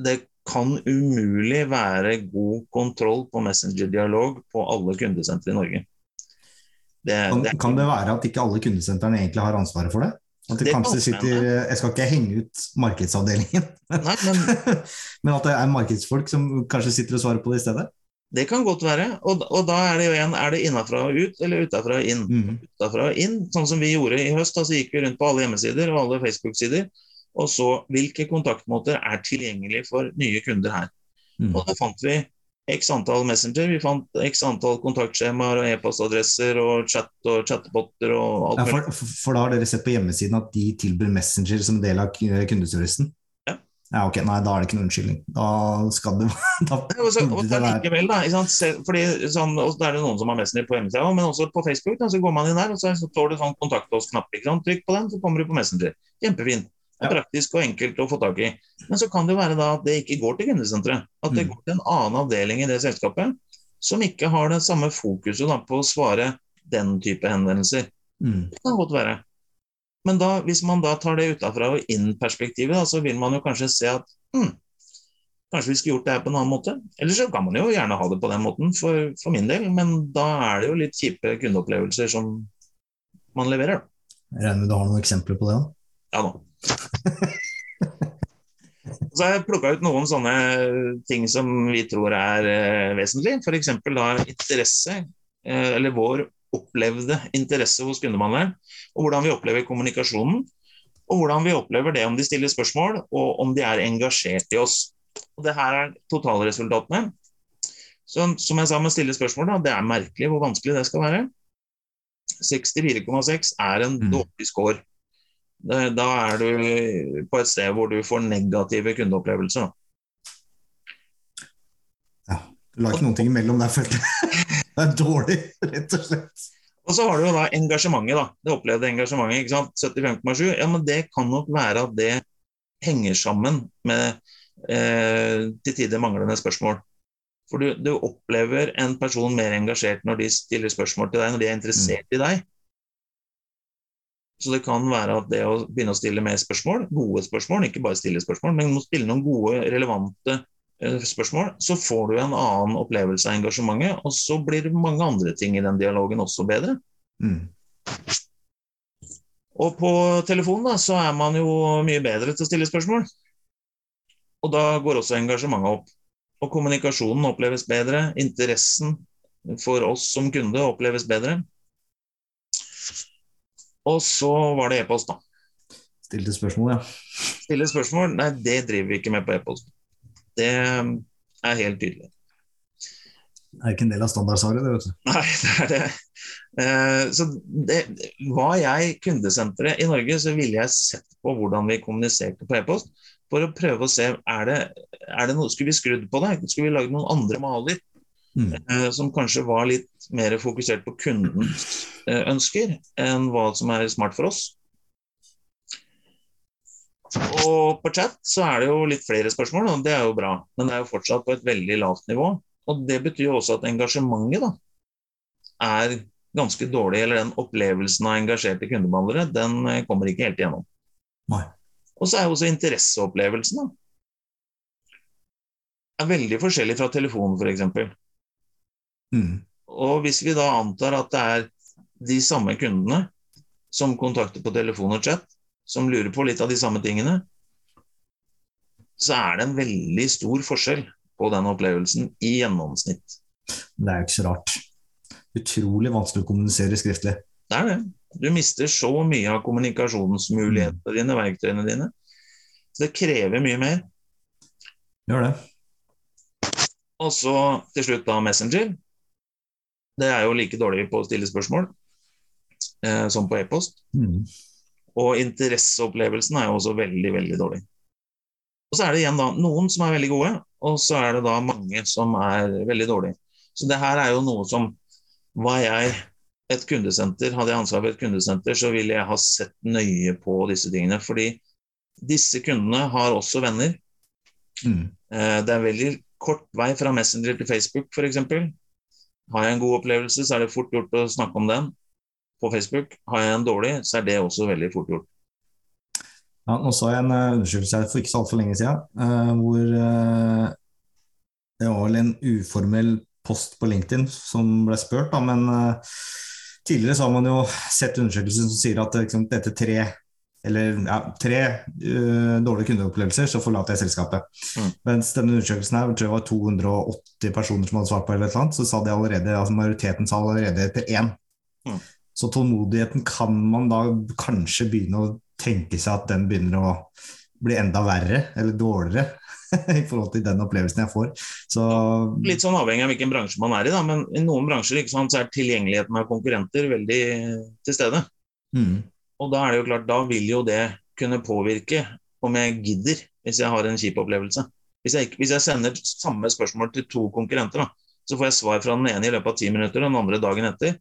det kan umulig være god kontroll på Messenger-dialog på alle kundesentre i Norge. Det, kan, det, kan, det være at ikke alle kundesentrene egentlig har ansvaret for det? At det, det kanskje sitter Jeg skal ikke henge ut markedsavdelingen, Nei, men, men, at det er markedsfolk som kanskje sitter og svarer på det i stedet? Det kan godt være. Og, og da er det jo igjen er det innafra og ut eller utafra og inn. Mm. Utafra og inn, Sånn som vi gjorde i høst. så gikk vi rundt på alle hjemmesider og alle Facebook-sider og så hvilke kontaktmåter er tilgjengelig for nye kunder her. Mm. Og da fant vi x antall Messenger, vi fant x antall kontaktskjemaer og e-postadresser og chat og chatboter og alt ja, for, for, da har dere sett på hjemmesiden at de tilbyr Messenger som del av kundeservicen? Ja. ja. ok, Nei, da er det ikke noen unnskyldning. Da skal det da, ja, også, og det likevel, da, Fordi sånn, Det er det noen som har Messenger på hjemmesida, men også på Facebook. Da, så går man inn der, og så, så står det sånn kontakt oss-knapp. Trykk på den, så kommer du på Messenger. Kjempefint. Det er praktisk og enkelt å få tak i. Men så kan det være da at det ikke går til kundesenteret. At det mm. går til en annen avdeling i det selskapet som ikke har det samme fokuset da, på å svare den type henvendelser. Mm. Det kan godt være. Men da, hvis man da tar det utafra og inn-perspektivet, så vil man jo kanskje se at hm, kanskje vi skulle gjort det her på en annen måte. Eller så kan man jo gjerne ha det på den måten, for, for min del. Men da er det jo litt kjipe kundeopplevelser som man leverer. Jeg regner med du har noen eksempler på det? da? Ja da. Så har jeg plukka ut noen sånne ting som vi tror er eh, vesentlig. F.eks. da interesse, eh, eller vår opplevde interesse hos kundemannen. Og hvordan vi opplever kommunikasjonen. Og hvordan vi opplever det om de stiller spørsmål, og om de er engasjert i oss. Og det her er totalresultatene. Så, som jeg sa med stille spørsmål, da, det er merkelig hvor vanskelig det skal være. 64,6 er en mm. dårlig score. Da er du på et sted hvor du får negative kundeopplevelser. Ja. Du la ikke noen ting imellom der, følte jeg. Det er dårlig, rett og slett. Og så har du jo da engasjementet, da. Det opplevde engasjementet. ikke sant? 75,7. Ja, men det kan nok være at det henger sammen med eh, til tider manglende spørsmål. For du, du, opplever en person mer engasjert når de stiller spørsmål til deg, når de er interessert mm. i deg. Så det kan være at det å begynne å stille mer spørsmål, gode spørsmål, ikke bare stille spørsmål, men å stille noen gode, relevante eh, spørsmål, så får du en annen opplevelse av engasjementet, og så blir mange andre ting i den dialogen også bedre. Mm. Og på telefonen da, så er man jo mye bedre til å stille spørsmål. Og da går også engasjementet opp. Og kommunikasjonen oppleves bedre, interessen for oss som kunde oppleves bedre. Og så var det e-post, da. Stilte spørsmål, ja. Stille spørsmål? Nei, det driver vi ikke med på e-post. Det er helt tydelig. Det er ikke en del av standardsvaret, det, vet du. Nei, det er det. Eh, så det, Var jeg kundesenteret i Norge, så ville jeg sett på hvordan vi kommuniserte på e-post. For å prøve å se er det, er det noe, Skulle vi skrudd på det? Skulle vi lagd noen andre maler? Mm. Eh, som kanskje var litt mer fokusert på kundens eh, ønsker enn hva som er smart for oss. Og på chat så er det jo litt flere spørsmål, og det er jo bra. Men det er jo fortsatt på et veldig lavt nivå. Og det betyr jo også at engasjementet da, er ganske dårlig. Eller den opplevelsen av engasjerte kundebehandlere, den eh, kommer ikke helt igjennom. Nei. Og så er jo også interesseopplevelsen da, er veldig forskjellig fra telefon, f.eks. Mm. Og hvis vi da antar at det er de samme kundene som kontakter på telefon og chat, som lurer på litt av de samme tingene, så er det en veldig stor forskjell på den opplevelsen i gjennomsnitt. Det er jo ikke så rart. Utrolig vanskelig å kommunisere skriftlig. Det er det. Du mister så mye av kommunikasjonsmulighetene dine, verktøyene dine. Så det krever mye mer. Gjør det. Og så til slutt da Messenger. Det er jo like dårlig på å stille spørsmål eh, som på e-post. Mm. Og interesseopplevelsen er jo også veldig, veldig dårlig. Og så er det igjen da noen som er veldig gode, og så er det da mange som er veldig dårlige. Så det her er jo noe som Var jeg et kundesenter, hadde jeg ansvar for et kundesenter, så ville jeg ha sett nøye på disse tingene. Fordi disse kundene har også venner. Mm. Eh, det er veldig kort vei fra Messenger til Facebook, f.eks. Har jeg en god opplevelse, så er det fort gjort å snakke om den på Facebook. Har jeg en dårlig, så er det også veldig fort gjort. Ja, nå så jeg en uh, undersøkelse her for ikke så altfor lenge siden, uh, hvor uh, det var vel en uformell post på LinkedIn som ble spurt, da, men tidligere så har man jo sett undersøkelser som sier at liksom, dette tre eller ja, tre dårlige kundeopplevelser, så forlater jeg selskapet. Mm. Mens denne undersøkelsen her, jeg tror det var 280 personer som hadde svart på, eller et eller annet, så sa de allerede, altså majoriteten sa allerede etter én. Mm. Så tålmodigheten kan man da kanskje begynne å tenke seg at den begynner å bli enda verre eller dårligere i forhold til den opplevelsen jeg får. Så Litt sånn avhengig av hvilken bransje man er i, da, men i noen bransjer sant, så er tilgjengeligheten av konkurrenter veldig til stede. mm, Og da er det jo klart, da vil jo det kunne påvirke om jeg gidder, hvis jeg har en kjip opplevelse. Hvis jeg, hvis jeg sender samme spørsmål til to konkurrenter, da, så får jeg svar fra den ene i løpet av ti minutter, og den andre dagen etter.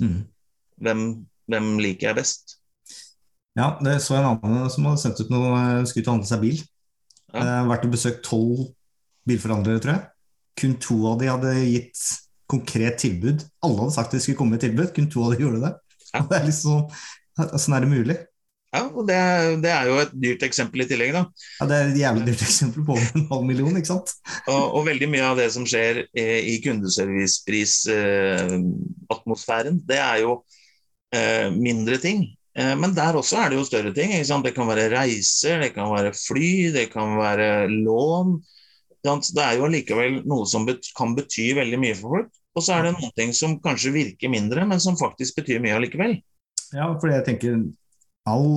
mm. Hvem, hvem liker jeg best? Ja, det så en annen som hadde sendt ut noe eh, skulle til og handle seg bil. Ja. Eh, vært og besøkt tolv bilforhandlere, tror jeg. Kun to av de hadde gitt konkret tilbud. Alle hadde sagt de skulle komme med tilbud, kun to av de gjorde det. Ja. Det er liksom, Sånn er det mulig. Ja, og det, det er jo et dyrt eksempel i tillegg, da. Ja, det er et jævlig dyrt eksempel på over en halv million, ikke sant? Og, og veldig mye av det som skjer eh, i kundeserviceprisatmosfæren, det er jo eh, mindre ting. Eh, men der også er det jo større ting. Ikke sant? Det kan være reiser, det kan være fly, det kan være lån. Det er jo allikevel noe som bet kan bety veldig mye for folk. Og så er det noen ting som kanskje virker mindre, men som faktisk betyr mye allikevel. Ja, fordi jeg tenker all,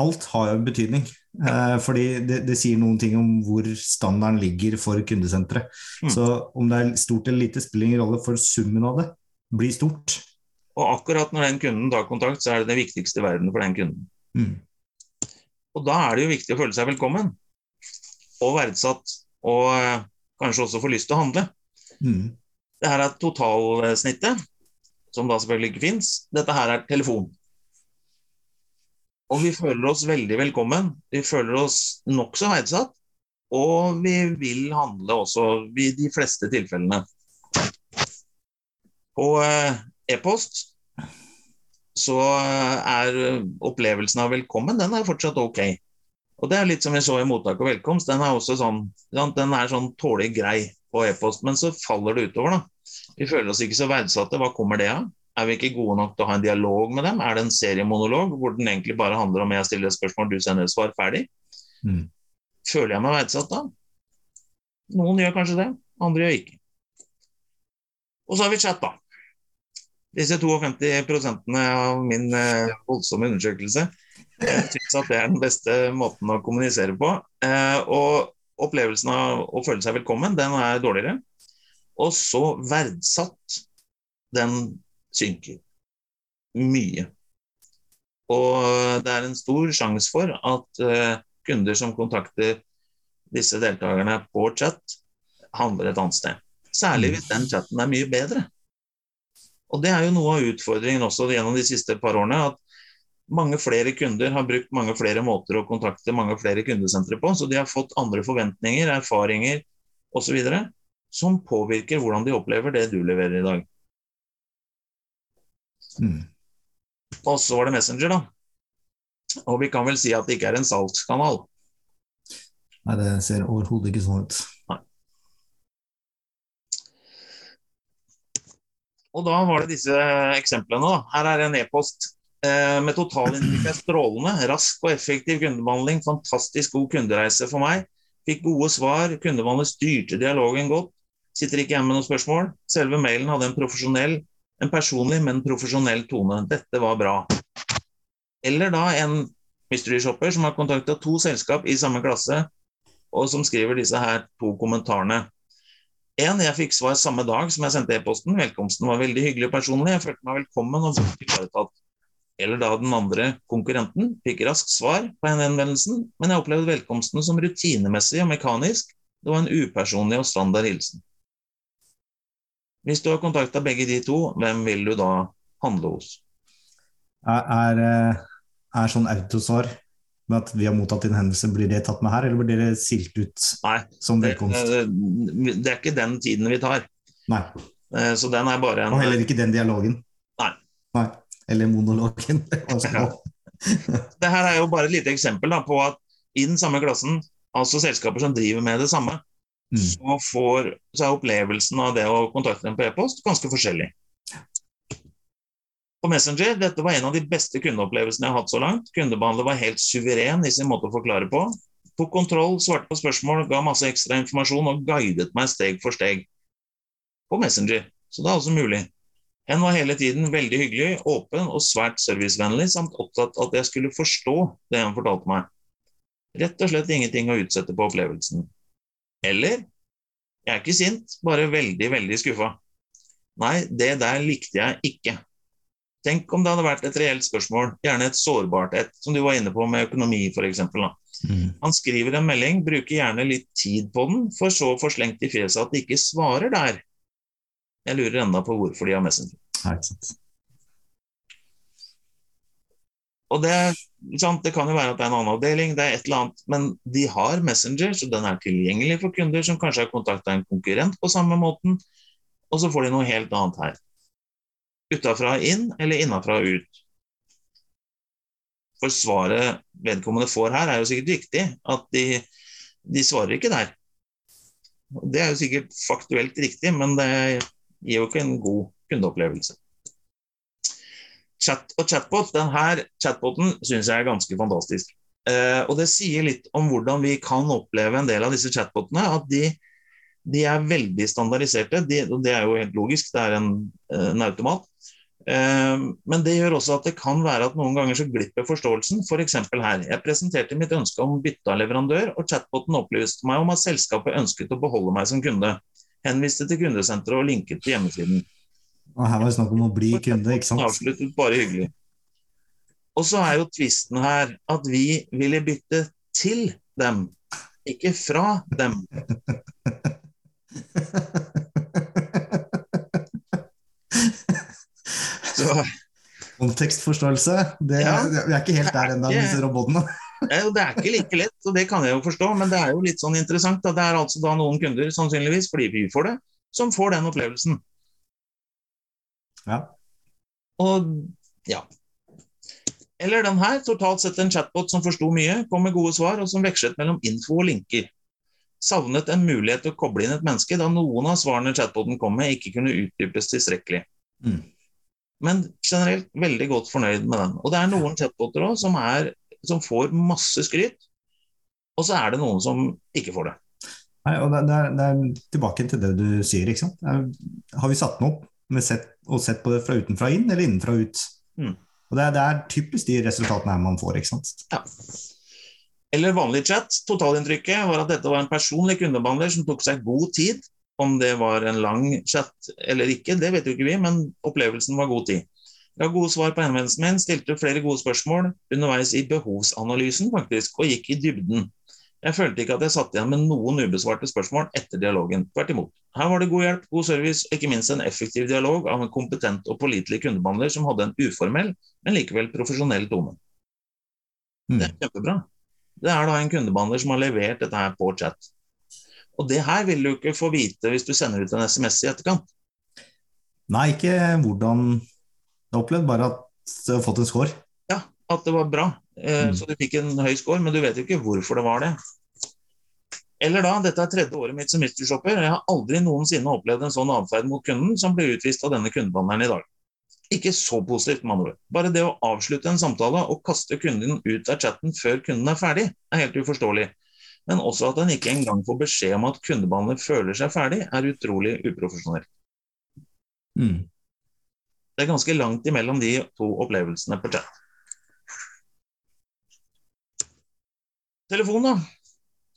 alt har jo betydning. Eh, fordi det, det sier noen ting om hvor standarden ligger for kundesenteret. Mm. Så om det er stort eller lite, spiller ingen rolle, for summen av det blir stort. Og akkurat når den kunden tar kontakt, så er det det viktigste i verden for den kunden. Mm. Og da er det jo viktig å føle seg velkommen. Og verdsatt. Og eh, kanskje også få lyst til å handle. Mm. Det her er totalsnittet, som da selvfølgelig ikke fins. Dette her er telefon. Og vi føler oss veldig velkommen. Vi føler oss nokså verdsatt. Og vi vil handle også i de fleste tilfellene. På eh, e-post så er opplevelsen av velkommen den er fortsatt ok. Og det er litt som vi så i mottak og velkomst. Den er også sånn, den er sånn tålelig grei på e-post, men så faller det utover, da. Vi føler oss ikke så verdsatte. Hva kommer det av? Er vi ikke gode nok til å ha en dialog med dem? Er det en seriemonolog hvor den egentlig bare handler om jeg stiller et spørsmål, du sender et svar, ferdig? Mm. Føler jeg meg verdsatt da? Noen gjør kanskje det, andre gjør ikke. Og så har vi chat, da. Disse 52% av min eh, voldsomme undersøkelse jeg syns at det er den beste måten å kommunisere på. Eh, og opplevelsen av å føle seg velkommen, den er dårligere. Og så verdsatt, den synker mye. Og det er en stor sjanse for at uh, kunder som kontakter disse deltakerne på chat, handler et annet sted. Særlig hvis den chatten er mye bedre. Og Det er jo noe av utfordringen også gjennom de siste par årene. at mange flere kunder har brukt mange flere måter å kontakte mange flere kundesentre på. Så de har fått andre forventninger, erfaringer osv. som påvirker hvordan de opplever det du leverer i dag. Mm. Og så var det Messenger, da. Og vi kan vel si at det ikke er en salgskanal. Nei, det ser overhodet ikke sånn ut. Nei. Og da var det disse eksemplene. da. Her er en e-post med totalinntrykk er strålende. Rask og effektiv kundebehandling. Fantastisk god kundereise for meg. Fikk gode svar. Kundebehandler styrte dialogen godt. Sitter ikke hjemme med noen spørsmål. Selve mailen hadde en profesjonell en personlig, men profesjonell tone. Dette var bra. Eller da en mystery shopper som har kontakta to selskap i samme klasse, og som skriver disse her to kommentarene. En, jeg fikk svar samme dag som jeg sendte e-posten. Velkomsten var veldig hyggelig og personlig. Jeg følte meg velkommen og godt ivaretatt. Eller da den andre konkurrenten fikk raskt svar på henvendelsen, men jeg opplevde velkomsten som rutinemessig og mekanisk. Det var en upersonlig og standard hilsen. Hvis du har kontakta begge de to, hvem vil du da handle hos? Er, er, eh, er sånn autosvar med at vi har mottatt din hendelse, blir det tatt med her, eller blir det silt ut Nei, som velkomst? Det, det, er ikke den tiden vi tar. Nei. Eh, så den er bare en Og heller ikke den dialogen? Nei. Nei. Eller monologen. ja. Det her er jo bare et lite eksempel da, på at i den samme klassen, altså selskaper som driver med det samme, Mm. så, får, så, er opplevelsen av det å kontakte dem på e-post ganske forskjellig. På Messenger dette var en av de beste kundeopplevelsene jeg har hatt så langt. Kundebehandler var helt suveren i sin måte å forklare på. Tok kontroll, svarte på spørsmål, ga masse ekstra informasjon og guidet meg steg for steg. På Messenger. Så det er altså mulig. Hen var hele tiden veldig hyggelig, åpen og svært servicevennlig, samt opptatt av at jeg skulle forstå det han fortalte meg. Rett og slett ingenting å utsette på opplevelsen. Eller jeg er ikke sint, bare veldig, veldig skuffa. Nei, det der likte jeg ikke. Tenk om det hadde vært et reelt spørsmål, gjerne et sårbart et, som du var inne på med økonomi f.eks. Mm. Han skriver en melding, bruker gjerne litt tid på den, for så å få slengt i fjeset at de ikke svarer der. Jeg lurer enda på hvorfor de har Messenger. Ja, ikke sant. Og det, det, kan jo være at det er en annen avdeling, det er et eller annet, men de har Messenger, så den er tilgjengelig for kunder som kanskje har kontakta en konkurrent på samme måten, og så får de noe helt annet her. Utafra inn eller innafra ut. For svaret vedkommende får her, er jo sikkert riktig. At de, de svarer ikke der. Det er jo sikkert faktuelt riktig, men det gir jo ikke en god kundeopplevelse chat og chatbot, denne chatboten syns jeg er ganske fantastisk. Eh, og Det sier litt om hvordan vi kan oppleve en del av disse chatbotene. At de, de er veldig standardiserte. De, og Det er jo helt logisk, det er en, en automat. Eh, men det gjør også at det kan være at noen ganger så glipper forståelsen. F.eks. For her. Jeg presenterte mitt ønske om bytte av leverandør, og chatboten opplyste meg om at selskapet ønsket å beholde meg som kunde. Henviste til kundesenteret og linket til hjemmesiden. Og her var det snakk om å bli kunde, ikke sant? Avsluttet bare hyggelig. Og så er jo tvisten her at vi ville bytte til dem, ikke fra dem. Så. Kontekstforståelse, det, ja, vi er ikke helt der ennå med disse robotene. Det er ikke like lett, og det kan jeg jo forstå, men det er jo litt sånn interessant. Da. Det er altså da noen kunder, sannsynligvis fordi vi får det, som får den opplevelsen. Ja. Og ja. Eller den her, totalt sett en chatbot som forsto mye, kom med gode svar, og som vekslet mellom info og linker. Savnet en mulighet til å koble inn et menneske, da noen av svarene chatboten kom med, ikke kunne utdypes tilstrekkelig. Mm. Men generelt veldig godt fornøyd med den. Og det er noen chatboter òg som, er- som får masse skryt, og så er det noen som ikke får det. Nei, og det, er, det er tilbake til det du sier. ikke sant? Er, har vi satt den opp med sett, og sett på det fra utenfra inn, eller innenfra ut? Mm. Og det er, det er typisk de resultatene her man får. ikke sant? Ja. Eller vanlig chat. Totalinntrykket var at dette var en personlig kundebehandler som tok seg god tid. Om det var en lang chat eller ikke, det vet jo ikke vi, men opplevelsen var god tid. Ga gode svar på henvendelsen min, stilte flere gode spørsmål underveis i behovsanalysen faktisk, og gikk i dybden. Jeg følte ikke at jeg satt igjen med noen ubesvarte spørsmål etter dialogen. Tvert imot. Her var det god hjelp, god service og ikke minst en effektiv dialog av en kompetent og pålitelig kundebehandler som hadde en uformell, men likevel profesjonell tone. Mm. Det er kjempebra. Det er da en kundebehandler som har levert dette her på chat. Og det her vil du ikke få vite hvis du sender ut en SMS i etterkant. Nei, ikke hvordan har opplevd, bare at du har fått en score. Ja, at det var bra. Eh, Mm. Så du fikk en høy score, men du vet jo ikke hvorfor det var det. Eller da, dette er tredje året mitt som mystery shopper, og jeg har aldri noensinne opplevd en sånn atferd mot kunden som ble utvist av denne kundebehandleren i dag. Ikke så positivt, med andre ord. Bare det å avslutte en samtale og kaste kunden ut av chatten før kunden er ferdig, er helt uforståelig. Men også at han ikke engang får beskjed om at kundebehandler føler seg ferdig, er utrolig uprofesjonelt. Mm. Det er ganske langt imellom de to opplevelsene på chat. Telefon, da.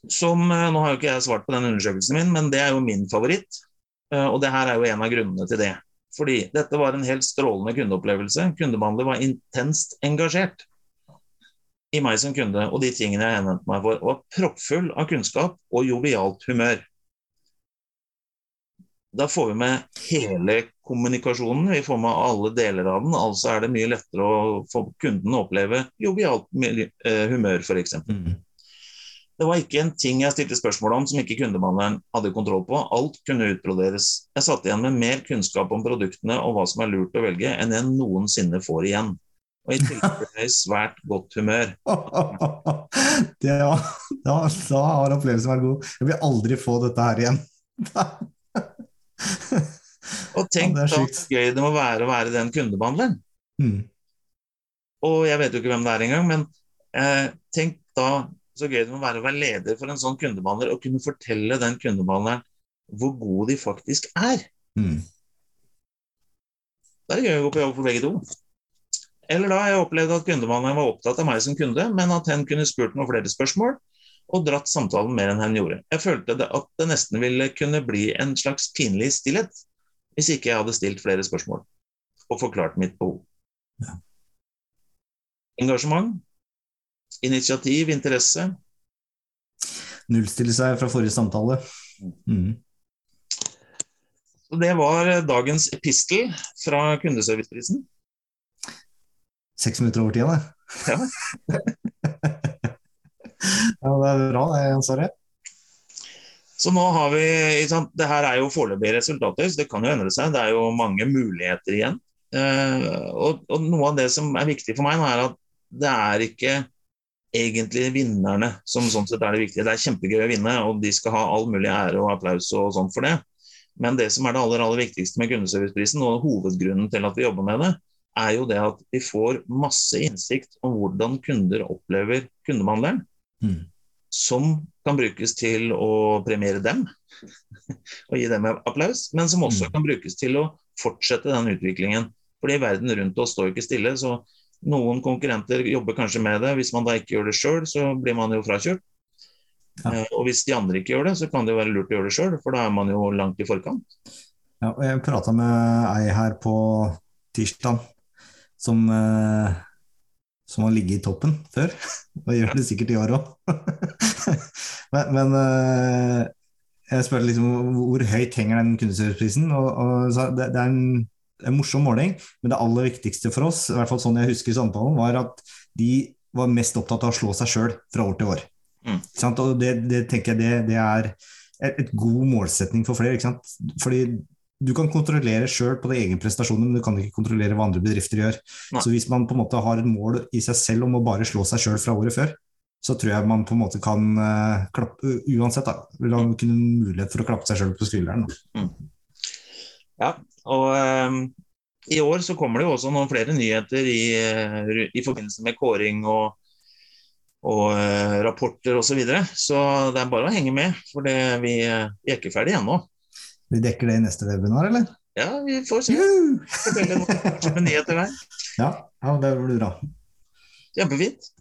Som, eh, nå har jo ikke jeg svart på den undersøkelsen min, men det er jo min favoritt. Eh, Og det her er jo en av grunnene til det. Fordi dette var en helt strålende kundeopplevelse. Kundebehandler var intenst engasjert i meg som kunde og de tingene jeg henvendte meg for. Var proppfull av kunnskap og jovialt humør. Da får vi med hele kommunikasjonen, vi får med alle deler av den. Altså er det mye lettere å få kunden å oppleve jovialt eh, humør, f.eks. Mm. Det var ikke en ting jeg stilte spørsmål om som ikke kundebehandleren hadde kontroll på. Alt kunne utbroderes. Jeg satt igjen med mer kunnskap om produktene og hva som er lurt å velge, enn jeg noensinne får igjen. Og i tillegg ble jeg i svært godt humør. Det, ja, da, da har opplevelsen vært god. Jeg vil aldri få dette her igjen. Og tenk Ja, hvor gøy det må være å være den kundebehandleren. Mm. Og jeg vet jo ikke hvem det er engang, men eh, tenk da så gøy det må være å være leder for en sånn kundebehandler og kunne fortelle den kundebehandleren hvor gode de faktisk er. Mm. Da er det gøy å gå på jobb for begge to. Eller da har jeg opplevd at kundebehandleren var opptatt av meg som kunde, men at hen kunne spurt noen flere spørsmål og dratt samtalen mer enn han gjorde. Jeg følte det at det nesten ville kunne bli en slags pinlig stillhet hvis ikke jeg hadde stilt flere spørsmål og forklart mitt behov. Ja. Engasjement, initiativ, interesse. Nullstille seg fra forrige samtale. Mm. Det var dagens epistel fra kundeserviceprisen. Seks minutter over tida, det. Ja. ja, det er bra, det, Jens Are. Så nå har vi Det her er jo foreløpige resultater, så det kan jo endre seg. Det er jo mange muligheter igjen. Eh, og, og noe av det som er viktig for meg, nå er at det er ikke egentlig vinnerne som sånn sett er det viktige. Det er kjempegøy å vinne, og de skal ha all mulig ære og applaus og sånn for det. Men det som er det aller, aller viktigste med kundeserviceprisen, og hovedgrunnen til at vi jobber med det, er jo det at vi får masse innsikt om hvordan kunder opplever kundebehandleren Mm. som kan brukes til å premiere dem og gi dem applaus, men som også Mm. kan brukes til å fortsette den utviklingen. Fordi verden rundt oss står ikke stille, så noen konkurrenter jobber kanskje med det. Hvis man da ikke gjør det sjøl, så blir man jo frakjørt. Ja. Eh, Og hvis de andre ikke gjør det, så kan det jo være lurt å gjøre det sjøl, for da er man jo langt i forkant. Ja, og jeg prata med ei her på tirsdag som, eh, som har ligget i toppen før, og gjør det sikkert i år òg. men men eh, jeg spurte liksom hvor høyt henger den kundeserviceprisen, og, og det, det er en, en morsom måling, men det aller viktigste for oss, i hvert fall sånn jeg husker samtalen, var at de var mest opptatt av å slå seg sjøl fra år til år. Mm. Sant? Og det, det tenker jeg det, det er et, et god målsetning for flere. Ikke sant? Fordi du kan kontrollere sjøl på dine egne prestasjoner, men du kan ikke kontrollere hva andre bedrifter gjør. Nei. Så hvis man på en måte har et mål i seg selv om å bare slå seg sjøl fra året før, så tror jeg man på en måte kan uh, klappe Uansett, da, vil man kunne mulighet for å klappe seg sjøl på skulderen. Mm. Ja, og um, i år så kommer det jo også noen flere nyheter i, uh, i forbindelse med kåring og, og uh, rapporter osv. Så, videre. så det er bare å henge med, for det, vi, vi er ikke ferdig ennå. Vi dekker det i neste webinar, eller? Ja, vi får se. Fortelle noen nyheter der. Ja, ja, det blir bra. Kjempefint.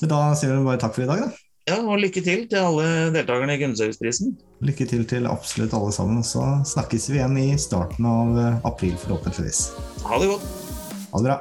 Så da sier vi bare takk for i dag, da. Ja, og lykke til til alle deltakerne i Kundeserviceprisen. Lykke til til absolutt alle sammen. Så snakkes vi igjen i starten av eh, april, forhåpentligvis. Ha det godt. Ha det bra.